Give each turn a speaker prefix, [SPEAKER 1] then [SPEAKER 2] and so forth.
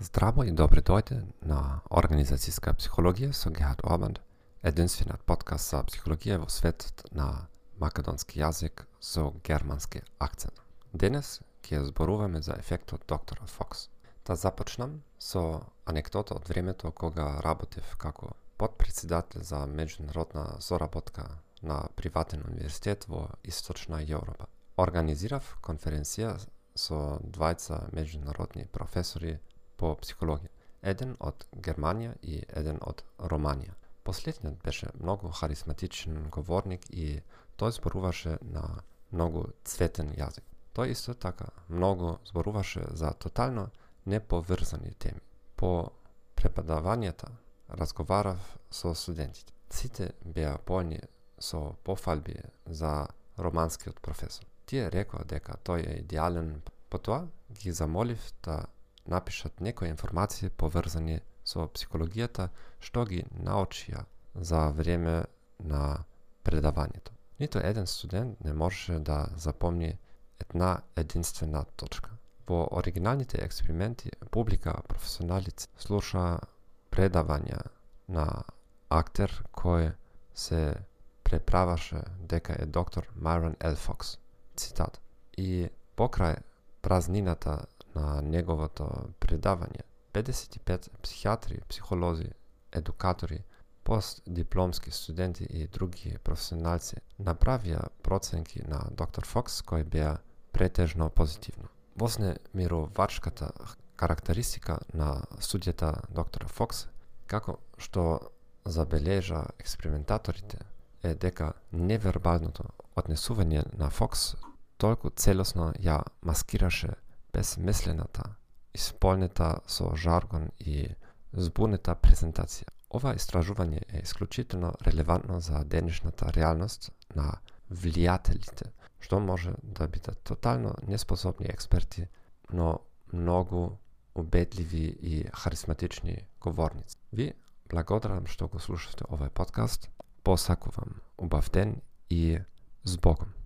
[SPEAKER 1] Здраво и добре дојде на Организацијска психологија со Геат Обанд, единствениот подкаст за психологија во светот на македонски јазик со германски акцент. Денес ќе зборуваме за ефектот доктор Фокс. Да започнам со анекдота од времето кога работев како подпредседател за меѓународна соработка на приватен универзитет во Источна Европа. Организирав конференција со двајца меѓународни професори по психологија. Еден од Германија и еден од Романија. Последниот беше многу харизматичен говорник и тој зборуваше на многу цветен јазик. Тој исто така многу зборуваше за тотално неповрзани теми. По преподавањата разговарав со студентите. Сите беа полни со пофалби за романскиот професор. Тие рекоа дека тој е идеален, потоа ги замолив да напишат некои информации поврзани со психологијата што ги научија за време на предавањето. Нито еден студент не можеше да запомни една единствена точка. Во оригиналните експерименти публика професионалици слуша предавања на актер кој се преправаше дека е доктор Майрон Елфокс. Цитат. И покрај празнината на неговото предавање, 55 психиатри, психолози, едукатори, постдипломски студенти и други професионалци направија проценки на доктор Фокс кои беа претежно позитивно. Возне мировачката карактеристика на студијата доктор Фокс, како што забележа експериментаторите, е дека невербалното однесување на Фокс толку целосно ја маскираше безмислената, исполнета со жаргон и збунета презентација. Ова истражување е исклучително релевантно за денешната реалност на влијателите, што може да бидат тотално неспособни експерти, но многу убедливи и харизматични говорници. Ви благодарам што го слушате овој подкаст. Посакувам убав ден и с Богом.